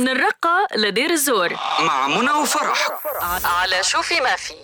من الرقة لدير الزور. مع منى وفرح. على شوفي ما في.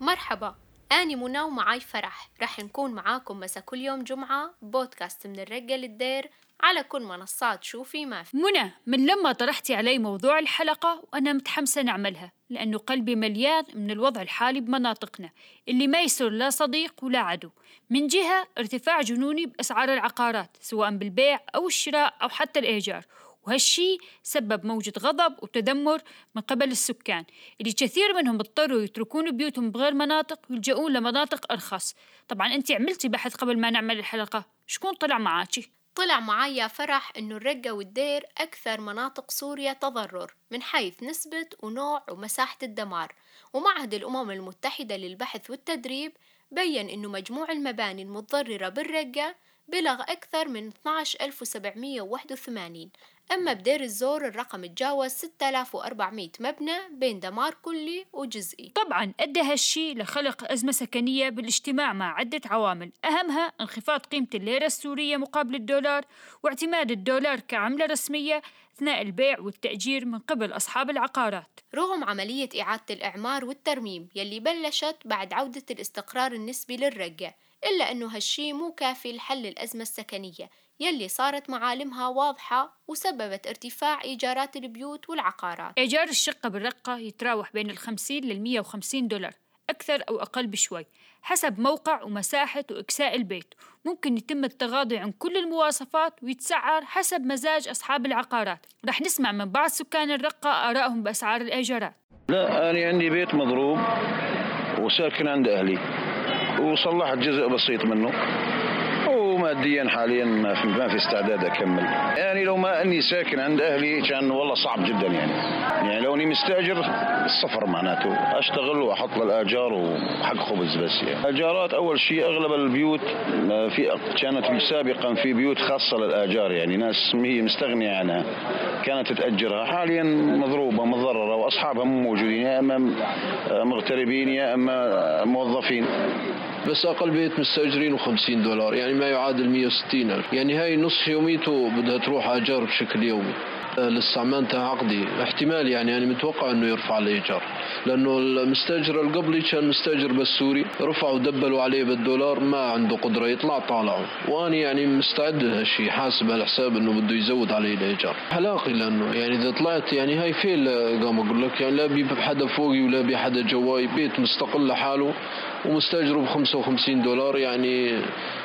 مرحبا أنا منى ومعاي فرح. رح نكون معاكم مسا كل يوم جمعة بودكاست من الرقة للدير على كل منصات شوفي ما في. منى من لما طرحتي علي موضوع الحلقة وأنا متحمسة نعملها لأنه قلبي مليان من الوضع الحالي بمناطقنا اللي ما يسر لا صديق ولا عدو. من جهة ارتفاع جنوني بأسعار العقارات سواء بالبيع أو الشراء أو حتى الإيجار. وهالشي سبب موجة غضب وتذمر من قبل السكان. اللي كثير منهم اضطروا يتركون بيوتهم بغير مناطق ويلجؤون لمناطق أرخص. طبعا أنت عملتي بحث قبل ما نعمل الحلقة. شكون طلع معاكي؟ طلع معايا يا فرح إنه الرقة والدير أكثر مناطق سوريا تضرر من حيث نسبة ونوع ومساحة الدمار. ومعهد الأمم المتحدة للبحث والتدريب بين إنه مجموع المباني المتضررة بالرقة بلغ أكثر من 12781 أما بدير الزور الرقم تجاوز 6400 مبنى بين دمار كلي وجزئي. طبعا أدى هالشي لخلق أزمة سكنية بالاجتماع مع عدة عوامل. أهمها انخفاض قيمة الليرة السورية مقابل الدولار واعتماد الدولار كعملة رسمية أثناء البيع والتأجير من قبل أصحاب العقارات. رغم عملية إعادة الإعمار والترميم يلي بلشت بعد عودة الاستقرار النسبي للرقة إلا أنه هالشي مو كافي لحل الأزمة السكنية يلي صارت معالمها واضحة وسببت ارتفاع إيجارات البيوت والعقارات. إيجار الشقة بالرقة يتراوح بين الخمسين للمية وخمسين دولار أكثر أو أقل بشوي حسب موقع ومساحة وإكساء البيت. ممكن يتم التغاضي عن كل المواصفات ويتسعر حسب مزاج أصحاب العقارات. رح نسمع من بعض سكان الرقة آرائهم بأسعار الإيجارات. لا أنا عندي بيت مضروب وساكن عند أهلي. وصلحت جزء بسيط منه. وماديا حاليا ما في استعداد أكمل. يعني لو ما أني ساكن عند أهلي كان والله صعب جدا يعني. يعني لو أني مستأجر السفر معناته أشتغل وأحط للاجار وحق خبز بس يعني. الأجارات أول شيء أغلب البيوت في كانت سابقا في بيوت خاصة للأجار يعني. ناس هي مستغنية عنها. كانت تأجرها. حاليا مضروبة مضررة وأصحابها مو موجودين يا أما مغتربين يا أما موظفين. بس أقل بيت مستأجرين و50 دولار يعني ما يعادل 160 ألف. يعني هاي نص يوميته بدها تروح اجار بشكل يومي. ما انتهى عقدي. احتمال يعني أنا متوقع إنه يرفع الإيجار. لأنه المستأجر القبلي كان مستأجر بس سوري. رفعوا دبلوا عليه بالدولار ما عنده قدرة يطلع طالعوا وأنا يعني مستعد لهالشيء حاسب هالحساب إنه بده يزود علي الإيجار. حلاقي لأنه يعني إذا طلعت يعني هاي فيل قام أقول لك؟ يعني لا بي حدا فوقي ولا بي حدا جواي. بيت مستقل لحاله ومستأجره ب 55 دولار يعني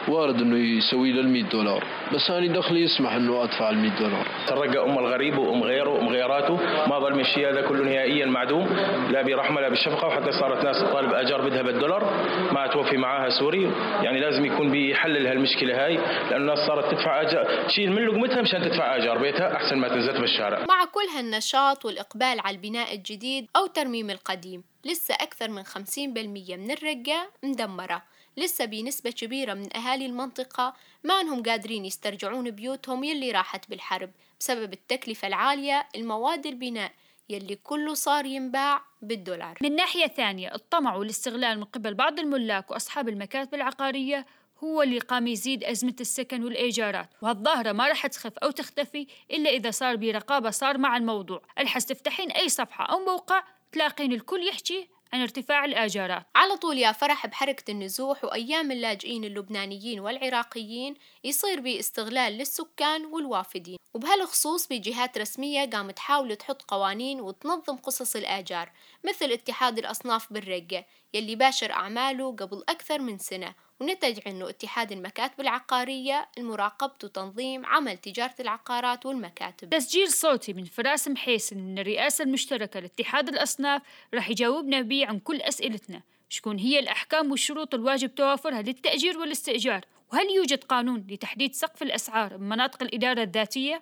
وارد إنه يسوي له 100 دولار. بس أنا دخلي يسمح إنه أدفع ال 100 دولار. ترقى أم الغريب وأم غيره وأم غيراته. ما ظل من الشيء هذا كله نهائيا معدوم. لا برحمة لا بالشفقة وحتى صارت ناس تطالب أجار بدها بالدولار. ما توفي معاها سوري. يعني لازم يكون بيحلل هالمشكله هاي لأنه الناس صارت تدفع أجار. تشيل من لقمتها مشان تدفع أجار بيتها أحسن ما تنزل بالشارع مع كل هالنشاط والإقبال على البناء الجديد أو ترميم القديم لسه أكثر من 50% من الرقة مدمرة. لسه بنسبة كبيرة من أهالي المنطقة ما أنهم قادرين يسترجعون بيوتهم يلي راحت بالحرب. بسبب التكلفة العالية المواد البناء يلي كله صار ينباع بالدولار. من ناحية ثانية الطمع والاستغلال من قبل بعض الملاك وأصحاب المكاتب العقارية هو اللي قام يزيد أزمة السكن والإيجارات وهالظاهرة ما رح تخف أو تختفي إلا إذا صار برقابة صار مع الموضوع. الحس تفتحين أي صفحة أو موقع تلاقين الكل يحكي عن ارتفاع الآجارات. على طول يا فرح بحركة النزوح وأيام اللاجئين اللبنانيين والعراقيين يصير باستغلال للسكان والوافدين. وبهالخصوص بجهات رسمية قامت تحاول تحط قوانين وتنظم قصص الآجار مثل اتحاد الأصناف بالرقة يلي باشر أعماله قبل أكثر من سنة. ونتج عنه اتحاد المكاتب العقارية المراقبة وتنظيم عمل تجارة العقارات والمكاتب. تسجيل صوتي من فراس محيسن من الرئاسة المشتركة لاتحاد الأصناف راح يجاوبنا بيه عن كل أسئلتنا. شكون هي الأحكام والشروط الواجب توافرها للتأجير والاستئجار؟ وهل يوجد قانون لتحديد سقف الأسعار بمناطق الإدارة الذاتية؟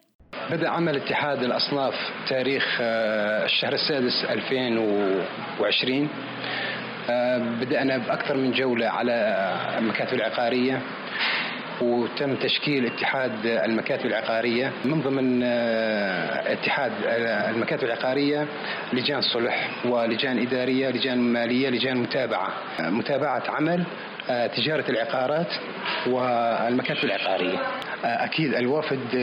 بدأ عمل اتحاد الأصناف تاريخ الشهر السادس 2020 بدأنا بأكثر من جولة على المكاتب العقارية وتم تشكيل اتحاد المكاتب العقارية من ضمن اتحاد المكاتب العقارية لجان صلح ولجان إدارية لجان مالية لجان متابعة متابعة عمل تجارة العقارات والمكاتب العقارية. أكيد الوافد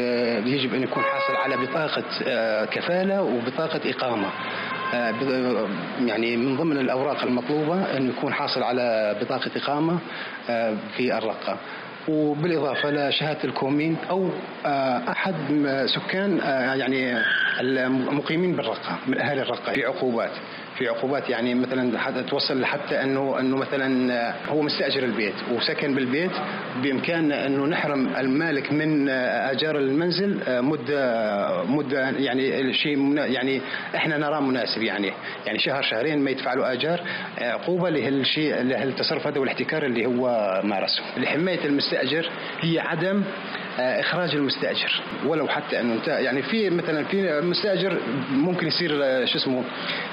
يجب أن يكون حاصل على بطاقة كفالة وبطاقة إقامة. يعني من ضمن الأوراق المطلوبة انه يكون حاصل على بطاقة إقامة في الرقة. وبالإضافة لشهاده الكومين أو أحد سكان يعني المقيمين بالرقة من اهالي الرقة في عقوبات. في عقوبات يعني مثلا حتى توصل حتى أنه أنه مثلا هو مستأجر البيت وسكن بالبيت بامكاننا أنه نحرم المالك من أجار المنزل مدة مدة يعني شيء يعني إحنا نراه مناسب يعني يعني شهر شهرين ما يدفع له أجار عقوبة لهالشيء لهالتصرف هذا والاحتكار اللي هو مارسه. لحماية المستأجر هي عدم إخراج المستأجر ولو حتى أنه أنت يعني في مثلا في مستأجر ممكن يصير آه، شو اسمه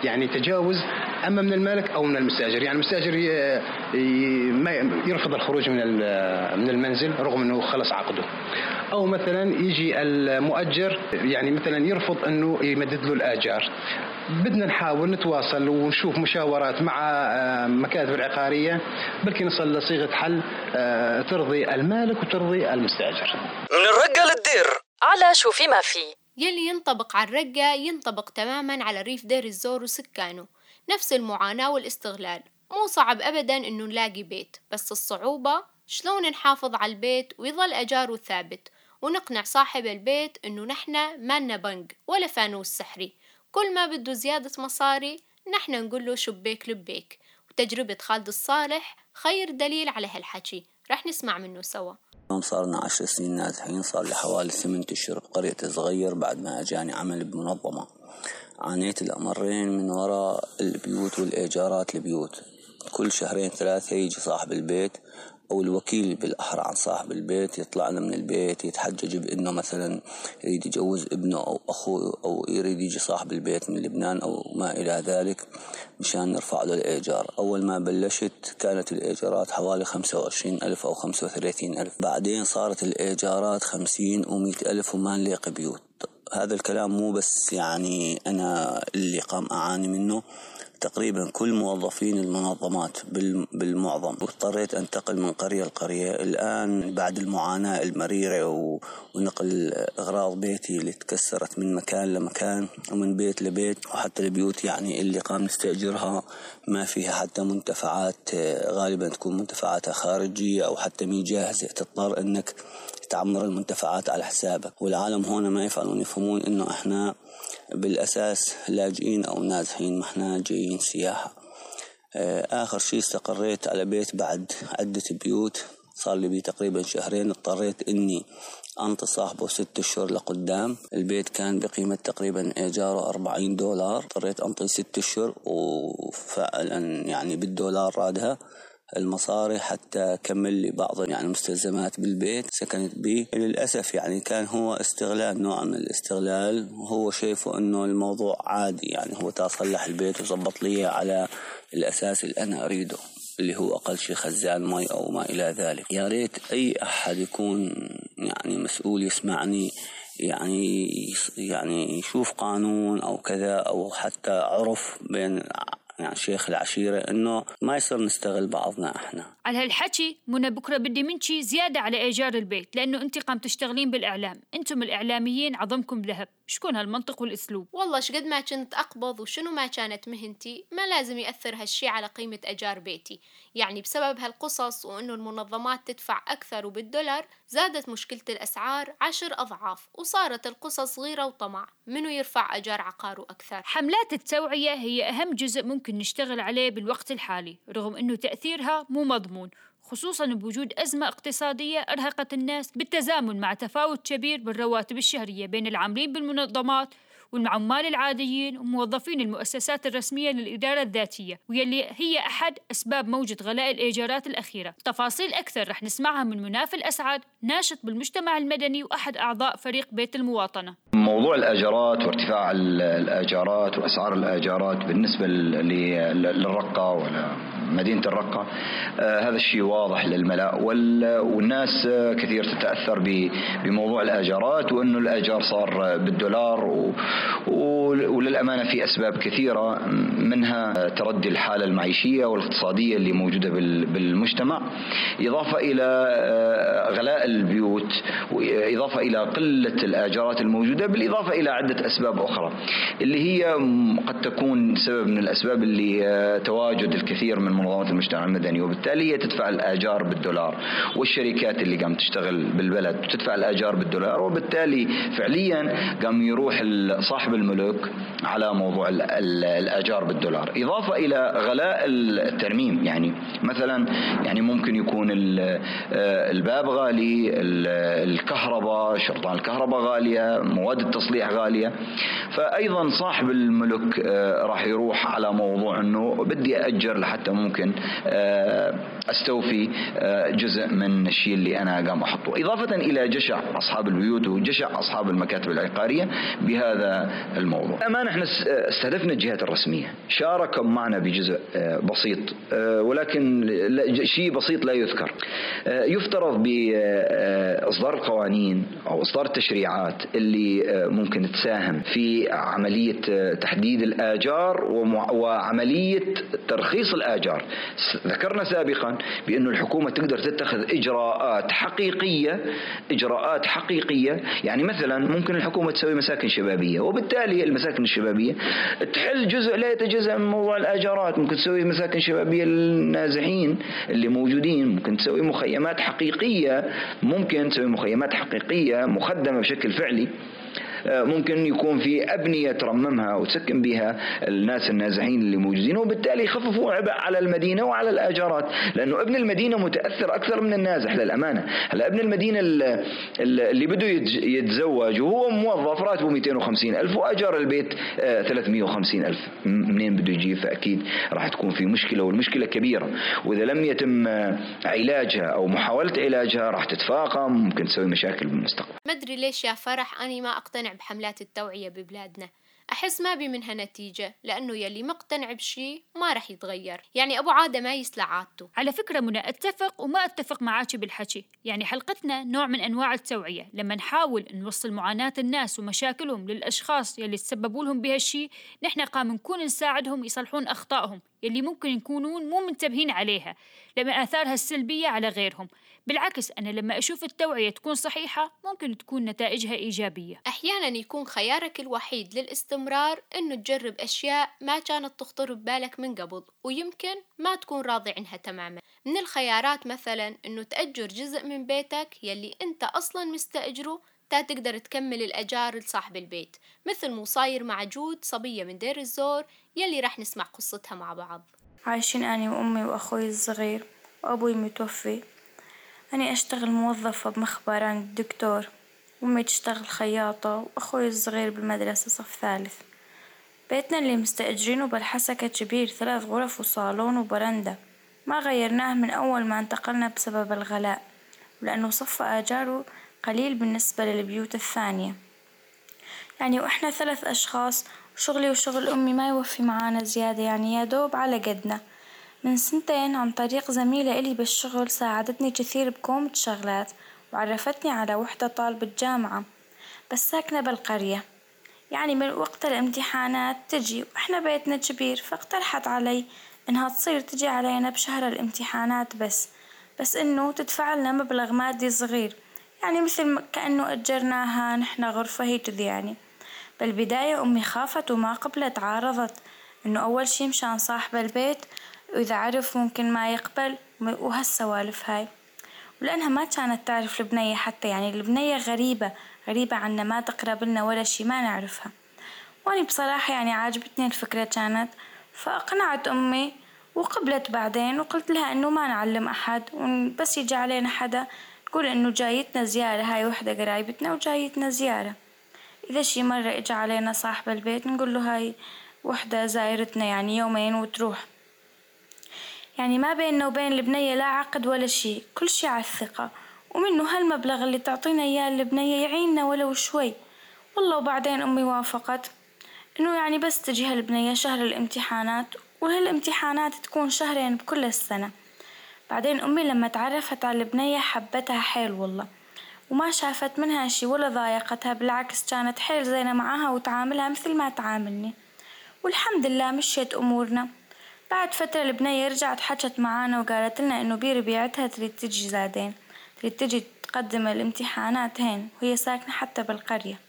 يعني تجاوز أما من المالك أو من المستأجر. يعني المستأجر يرفض الخروج من من المنزل رغم أنه خلص عقده. أو مثلا يجي المؤجر يعني مثلا يرفض أنه يمدد له الآجار. بدنا نحاول نتواصل ونشوف مشاورات مع آه، مكاتب العقارية بلكي نصل لصيغة حل ترضي المالك وترضي المستأجر. من الرقة للدير. على شو في ما في. يلي ينطبق على الرقة ينطبق تماما على ريف دير الزور وسكانه. نفس المعاناة والاستغلال. مو صعب أبدا إنه نلاقي بيت. بس الصعوبة شلون نحافظ على البيت ويظل أجاره ثابت. ونقنع صاحب البيت إنه نحنا مالنا بنك ولا فانوس سحري. كل ما بده زيادة مصاري نحنا نقول له شبيك لبيك وتجربة خالد الصالح خير دليل على هالحكي. رح نسمع منه سوا. صارنا عشر سنين نازحين صار لي حوالي ثمانية أشهر بقرية صغير بعد ما أجاني عمل بمنظمة. عانيت الأمرين من وراء البيوت والإيجارات البيوت. كل شهرين ثلاثة يجي صاحب البيت أو الوكيل بالأحرى عن صاحب البيت يطلع لنا من البيت يتحجج بأنه مثلا يريد يجوز ابنه أو أخوه أو يريد يجي صاحب البيت من لبنان أو ما إلى ذلك مشان نرفع له الإيجار. أول ما بلشت كانت الإيجارات حوالي خمسة وعشرين ألف أو خمسة وثلاثين ألف. بعدين صارت الإيجارات خمسين ومئة ألف وما نلاقي بيوت. هذا الكلام مو بس يعني أنا اللي قام أعاني منه. تقريبا كل موظفين المنظمات بالمعظم. واضطريت أنتقل من قرية لقرية. الآن بعد المعاناة المريرة ونقل أغراض بيتي اللي تكسرت من مكان لمكان ومن بيت لبيت وحتى البيوت يعني اللي قام نستأجرها ما فيها حتى منتفعات غالبا تكون منتفعاتها خارجية أو حتى مي جاهزة. تضطر أنك تعمر المنتفعات على حسابك. والعالم هون ما يفعلون يفهمون إنه إحنا بالأساس لاجئين أو نازحين ما إحنا جايين سياحة. آه، آخر شيء استقريت على بيت بعد عدة بيوت صار لي تقريبا شهرين. اضطريت إني أنطي صاحبه ست أشهر لقدام. البيت كان بقيمة تقريبا إيجاره أربعين دولار. اضطريت أنطي ست أشهر وفعلا يعني بالدولار رادها. المصاري حتى كمل لي بعض يعني المستلزمات بالبيت. سكنت به للأسف يعني كان هو استغلال نوع من الاستغلال. وهو شايفه أنه الموضوع عادي يعني هو تصلح البيت وظبط لي على الأساس اللي أنا أريده اللي هو أقل شيء خزان مي أو ما إلى ذلك. يا ريت أي أحد يكون يعني مسؤول يسمعني يعني يعني يشوف قانون أو كذا أو حتى عرف بين يعني شيخ العشيرة إنه ما يصير نستغل بعضنا إحنا. على هالحكي منى بكرة بدي منشي زيادة على إيجار البيت لأنه أنت قام تشتغلين بالإعلام. أنتم الإعلاميين عظمكم ذهب. شكون هالمنطق والأسلوب؟ والله شقد ما كنت أقبض وشنو ما كانت مهنتي ما لازم يأثر هالشي على قيمة أجار بيتي. يعني بسبب هالقصص وإنه المنظمات تدفع أكثر وبالدولار زادت مشكلة الأسعار عشر أضعاف وصارت القصص صغيرة وطمع. منو يرفع أجار عقاره أكثر؟ حملات التوعية هي أهم جزء ممكن نشتغل عليه بالوقت الحالي رغم أنه تأثيرها مو مضمون خصوصا بوجود أزمة اقتصادية أرهقت الناس بالتزامن مع تفاوت كبير بالرواتب الشهرية بين العاملين بالمنظمات والعمال العاديين وموظفين المؤسسات الرسمية للإدارة الذاتية واللي هي أحد أسباب موجة غلاء الإيجارات الأخيرة. تفاصيل أكثر رح نسمعها من مناف الأسعد ناشط بالمجتمع المدني وأحد أعضاء فريق بيت المواطنة. موضوع الآجارات وارتفاع الآجارات وأسعار الآجارات بالنسبة للرقة مدينة الرقة. آه، هذا الشيء واضح للملأ والناس كثير تتأثر بموضوع الآجارات وأنه الآجار صار بالدولار ولل وللأمانة في أسباب كثيرة منها تردي الحالة المعيشية والاقتصادية اللي موجودة بالمجتمع. إضافة إلى آه، غلاء البيوت وإضافة إلى قلة الآجارات الموجودة بالإضافة إلى عدة أسباب أخرى. اللي هي قد تكون سبب من الأسباب اللي آه، تواجد الكثير من منظمات المجتمع المدني وبالتالي هي تدفع الآجار بالدولار. والشركات اللي قام تشتغل بالبلد تدفع الآجار بالدولار وبالتالي فعليا قام يروح صاحب الملك على موضوع الآجار بالدولار. إضافة إلى غلاء الترميم. يعني مثلا يعني ممكن يكون آه، الباب غالي الكهرباء شرطان الكهرباء غالية مواد التصليح غالية. فأيضا صاحب الملك آه، راح يروح على موضوع أنه بدي أجر لحتى ممكن. آه، أستوفي جزء من الشيء اللي أنا قام أحطه. إضافة إلى جشع أصحاب البيوت وجشع أصحاب المكاتب العقارية بهذا الموضوع. امانه إحنا استهدفنا الجهات الرسمية. شاركوا معنا بجزء آه، بسيط آه، ولكن شيء بسيط لا يذكر. آه، يفترض باصدار القوانين أو إصدار التشريعات اللي ممكن تساهم في عملية تحديد الآجار وعملية ترخيص الآجار. ذكرنا سابقا بأنه الحكومة تقدر تتخذ إجراءات حقيقية إجراءات حقيقية. يعني مثلا ممكن الحكومة تسوي مساكن شبابية وبالتالي المساكن الشبابية تحل جزء لا يتجزأ من موضوع الأجارات. ممكن تسوي مساكن شبابية للنازحين اللي موجودين. ممكن تسوي مخيمات حقيقية. ممكن تسوي مخيمات حقيقية مخدمة بشكل فعلي. ممكن يكون في أبنية ترممها وتسكن بها الناس النازحين اللي موجودين وبالتالي يخففوا عبء على المدينة وعلى الآجارات لأنه ابن المدينة متأثر أكثر من النازح للأمانة. هلا ابن المدينة اللي بده يتزوج وهو موظف راتبه 250 ألف وأجار البيت 350 آه، ألف. منين بده يجيب فأكيد راح تكون في مشكلة والمشكلة كبيرة. وإذا لم يتم علاجها أو محاولة علاجها راح تتفاقم ممكن تسوي مشاكل بالمستقبل. ما أدري ليش يا فرح أنا ما أقتنع بحملات التوعية ببلادنا. أحس ما بي منها نتيجة لأنه يلي مقتنع بشي ما رح يتغير. يعني أبو عادة ما يسلع عادته. على فكرة منى أتفق وما أتفق معاك بالحكي. يعني حلقتنا نوع من أنواع التوعية. لما نحاول نوصل معاناة الناس ومشاكلهم للأشخاص يلي تسببوا لهم بهالشي نحن قام نكون نساعدهم يصلحون أخطائهم. يلي ممكن يكونون مو منتبهين عليها لما آثارها السلبية على غيرهم. بالعكس أنا لما أشوف التوعية تكون صحيحة ممكن تكون نتائجها إيجابية. أحيانا يكون خيارك الوحيد للاستمرار إنه تجرب أشياء ما كانت تخطر ببالك من قبل ويمكن ما تكون راضي عنها تماما. من الخيارات مثلا إنه تأجر جزء من بيتك يلي أنت أصلا مستأجره تقدر تكمل الأجار لصاحب البيت مثل مصاير مع جود صبية من دير الزور يلي رح نسمع قصتها مع بعض. عايشين أنا وأمي وأخوي الصغير وأبوي متوفي. أنا أشتغل موظفة بمخبر عند الدكتور. وأمي تشتغل خياطة وأخوي الصغير بالمدرسة صف ثالث. بيتنا اللي مستأجرينه بالحسكة كبير ثلاث غرف وصالون وبرندة. ما غيرناه من أول ما انتقلنا بسبب الغلاء ولأنه صف آجاره قليل بالنسبة للبيوت الثانية. يعني وإحنا ثلاث أشخاص وشغلي وشغل أمي ما يوفي معانا زيادة يعني يا دوب على قدنا. من سنتين عن طريق زميلة إلي بالشغل ساعدتني كثير بكومة شغلات وعرفتني على وحدة طالبة جامعة بس ساكنة بالقرية. يعني من وقت الامتحانات تجي وإحنا بيتنا كبير فاقترحت علي إنها تصير تجي علينا بشهر الامتحانات بس بس إنه تدفع لنا مبلغ مادي صغير. يعني مثل كأنه أجرناها نحنا غرفة هي كذي يعني. بالبداية أمي خافت وما قبلت عارضت إنه أول شي مشان صاحب البيت وإذا عرف ممكن ما يقبل وهالسوالف هاي. ولأنها ما كانت تعرف البنية حتى يعني البنية غريبة غريبة عنا ما تقرب لنا ولا شي ما نعرفها. وأني بصراحة يعني عاجبتني الفكرة كانت. فأقنعت أمي وقبلت بعدين وقلت لها إنه ما نعلم أحد بس يجي علينا حدا تقول إنه جايتنا زيارة هاي وحدة قرايبتنا وجايتنا زيارة. إذا شي مرة إجا علينا صاحب البيت نقول له هاي وحدة زايرتنا يعني يومين وتروح. يعني ما بيننا وبين البنية لا عقد ولا شي كل شي على الثقة. ومنه هالمبلغ اللي تعطينا إياه البنية يعيننا ولو شوي. والله وبعدين أمي وافقت إنه يعني بس تجي هالبنية شهر الامتحانات وهالامتحانات تكون شهرين بكل السنة. بعدين أمي لما تعرفت على البنية حبتها حيل والله وما شافت منها شي ولا ضايقتها بالعكس كانت حيل زينة معاها وتعاملها مثل ما تعاملني. والحمد لله مشيت أمورنا. بعد فترة البنية رجعت حكت معانا وقالت لنا إنه بربيعتها تريد تجي زادين تريد تجي تقدم الامتحانات هين وهي ساكنة حتى بالقرية.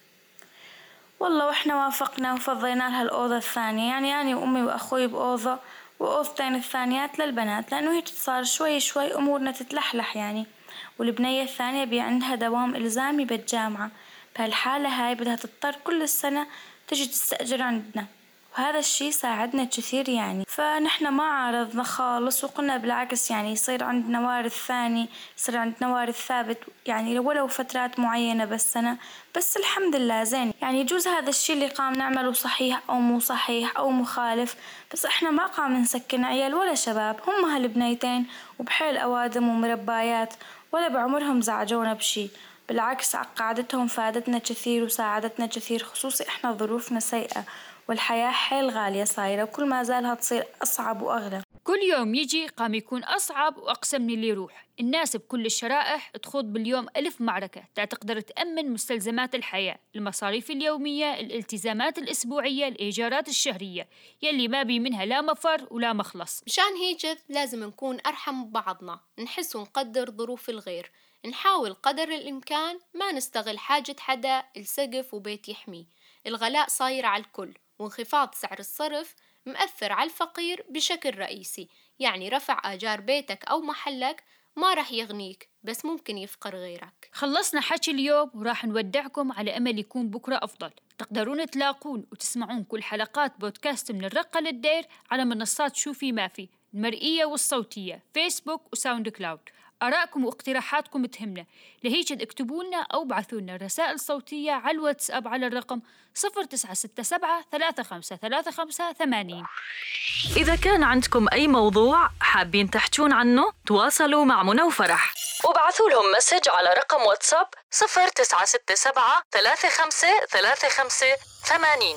والله وإحنا وافقنا وفضينا لها الأوضة الثانية يعني أنا وأمي وأخوي بأوضة وأوضتين الثانيات للبنات لأنه هيك صار شوي شوي أمورنا تتلحلح يعني. والبنية الثانية بي عندها دوام إلزامي بالجامعة بهالحالة هاي بدها تضطر كل السنة تجي تستأجر عندنا. وهذا الشي ساعدنا كثير يعني. فنحنا ما عارضنا خالص وقلنا بالعكس يعني يصير عندنا وارث ثاني يصير عندنا وارث ثابت يعني ولو فترات معينة بالسنة بس الحمد لله زين. يعني يجوز هذا الشي اللي قام نعمله صحيح أو مو صحيح أو مخالف. بس إحنا ما قام نسكن عيال ولا شباب. هم هالبنيتين وبحيل أوادم ومربايات ولا بعمرهم زعجونا بشي بالعكس قعدتهم فادتنا كثير وساعدتنا كثير خصوصي إحنا ظروفنا سيئة. والحياة حيل غالية صايرة وكل ما زالها تصير أصعب وأغلى. كل يوم يجي قام يكون أصعب وأقسى من اللي يروح. الناس بكل الشرائح تخوض باليوم ألف معركة تقدر تأمن مستلزمات الحياة المصاريف اليومية الالتزامات الأسبوعية الإيجارات الشهرية. يلي ما بي منها لا مفر ولا مخلص. مشان هيك لازم نكون أرحم ببعضنا. نحس ونقدر ظروف الغير. نحاول قدر الإمكان ما نستغل حاجة حدا السقف وبيت يحميه الغلاء صاير على الكل. وانخفاض سعر الصرف مأثر على الفقير بشكل رئيسي. يعني رفع آجار بيتك أو محلك ما رح يغنيك بس ممكن يفقر غيرك. خلصنا حكي اليوم وراح نودعكم على أمل يكون بكرة أفضل. تقدرون تلاقون وتسمعون كل حلقات بودكاست من الرقة للدير على منصات شوفي ما في المرئية والصوتية فيسبوك و SoundCloud آرائكم واقتراحاتكم تهمنا. لهيك اكتبوا لنا أو ابعثوا لنا رسائل صوتية على الواتساب على الرقم 0967 3535 80 إذا كان عندكم أي موضوع حابين تحجون عنه تواصلوا مع منى وفرح وابعثوا لهم مسج على رقم واتساب 0967 3535 80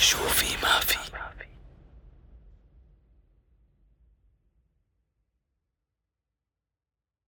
شوفي ما في.